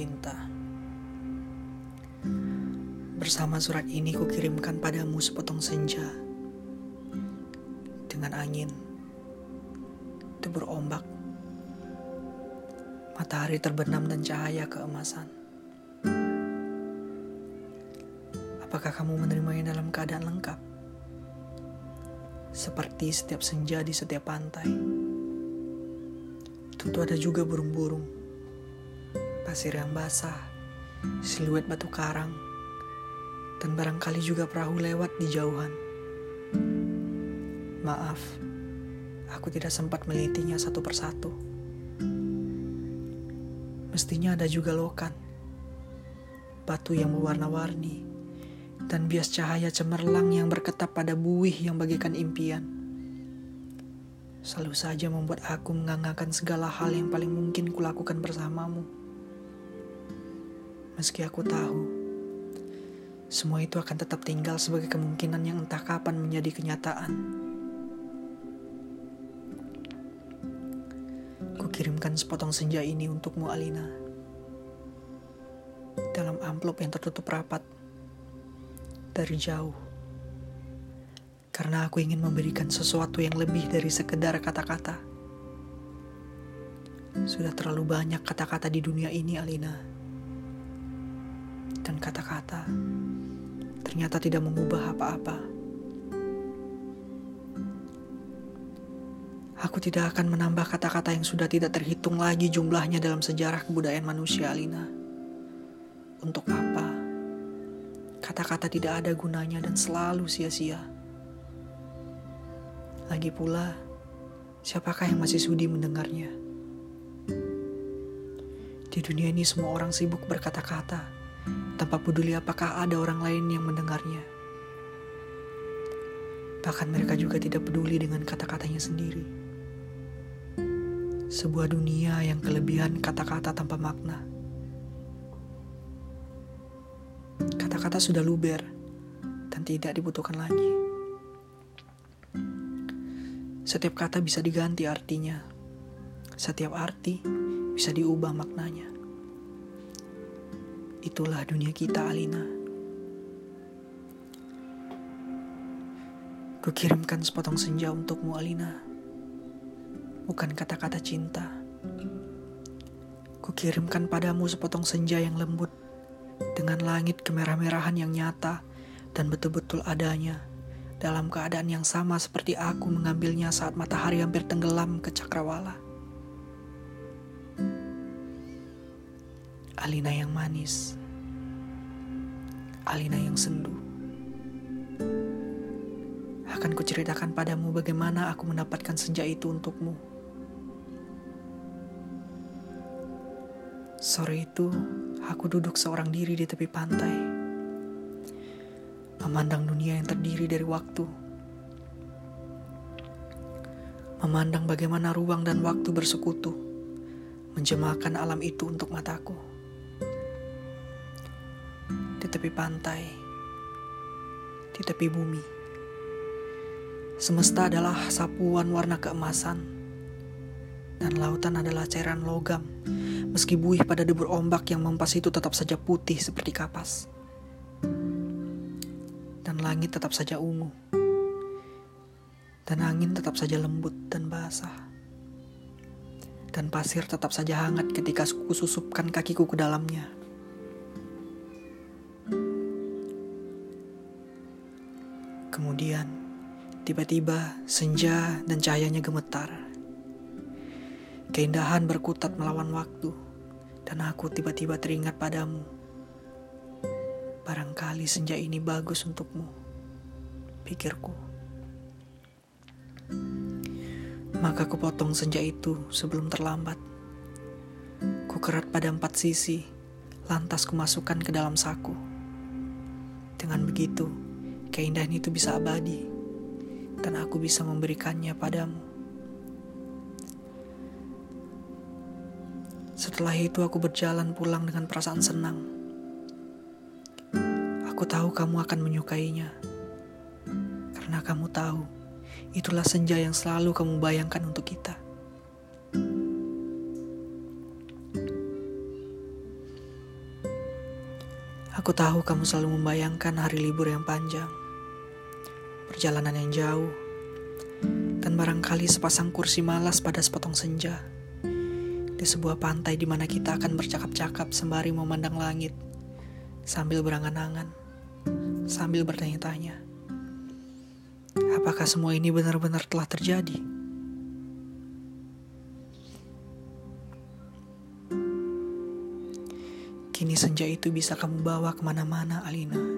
tercinta. Bersama surat ini kukirimkan padamu sepotong senja dengan angin, debur ombak, matahari terbenam dan cahaya keemasan. Apakah kamu menerimanya dalam keadaan lengkap? Seperti setiap senja di setiap pantai. Tentu ada juga burung-burung, pasir yang basah, siluet batu karang, dan barangkali juga perahu lewat di jauhan. Maaf, aku tidak sempat melitinya satu persatu. Mestinya ada juga lokan, batu yang berwarna-warni, dan bias cahaya cemerlang yang berketap pada buih yang bagaikan impian. Selalu saja membuat aku menganggarkan segala hal yang paling mungkin kulakukan bersamamu. Meski aku tahu, semua itu akan tetap tinggal sebagai kemungkinan yang entah kapan menjadi kenyataan. Kukirimkan sepotong senja ini untukmu, Alina. Dalam amplop yang tertutup rapat. Dari jauh. Karena aku ingin memberikan sesuatu yang lebih dari sekedar kata-kata. Sudah terlalu banyak kata-kata di dunia ini, Alina. Dan kata-kata ternyata tidak mengubah apa-apa. Aku tidak akan menambah kata-kata yang sudah tidak terhitung lagi jumlahnya dalam sejarah kebudayaan manusia, Alina. Untuk apa? Kata-kata tidak ada gunanya dan selalu sia-sia. Lagi pula, siapakah yang masih sudi mendengarnya? Di dunia ini semua orang sibuk berkata-kata tanpa peduli apakah ada orang lain yang mendengarnya. Bahkan mereka juga tidak peduli dengan kata-katanya sendiri. Sebuah dunia yang kelebihan kata-kata tanpa makna. Kata-kata sudah luber dan tidak dibutuhkan lagi. Setiap kata bisa diganti artinya. Setiap arti bisa diubah maknanya. Itulah dunia kita, Alina. Kukirimkan sepotong senja untukmu, Alina. Bukan kata-kata cinta. Kukirimkan padamu sepotong senja yang lembut dengan langit kemerah-merahan yang nyata dan betul-betul adanya dalam keadaan yang sama seperti aku mengambilnya saat matahari hampir tenggelam ke cakrawala. Alina yang manis, Alina yang sendu. Akan kuceritakan padamu bagaimana aku mendapatkan senja itu untukmu. Sore itu, aku duduk seorang diri di tepi pantai, memandang dunia yang terdiri dari waktu, memandang bagaimana ruang dan waktu bersekutu, menjemahkan alam itu untuk mataku tepi pantai, di tepi bumi. Semesta adalah sapuan warna keemasan, dan lautan adalah cairan logam, meski buih pada debur ombak yang mempas itu tetap saja putih seperti kapas. Dan langit tetap saja ungu, dan angin tetap saja lembut dan basah. Dan pasir tetap saja hangat ketika kususupkan kakiku ke dalamnya. Kemudian, tiba-tiba senja dan cahayanya gemetar. Keindahan berkutat melawan waktu, dan aku tiba-tiba teringat padamu. Barangkali senja ini bagus untukmu, pikirku. Maka kupotong senja itu sebelum terlambat. Ku kerat pada empat sisi, lantas kumasukkan ke dalam saku. Dengan begitu, keindahan itu bisa abadi dan aku bisa memberikannya padamu. Setelah itu aku berjalan pulang dengan perasaan senang. Aku tahu kamu akan menyukainya. Karena kamu tahu, itulah senja yang selalu kamu bayangkan untuk kita. Aku tahu kamu selalu membayangkan hari libur yang panjang, perjalanan yang jauh, dan barangkali sepasang kursi malas pada sepotong senja di sebuah pantai di mana kita akan bercakap-cakap sembari memandang langit sambil berangan-angan, sambil bertanya-tanya. Apakah semua ini benar-benar telah terjadi? Kini senja itu bisa kamu bawa ke mana-mana, Alina.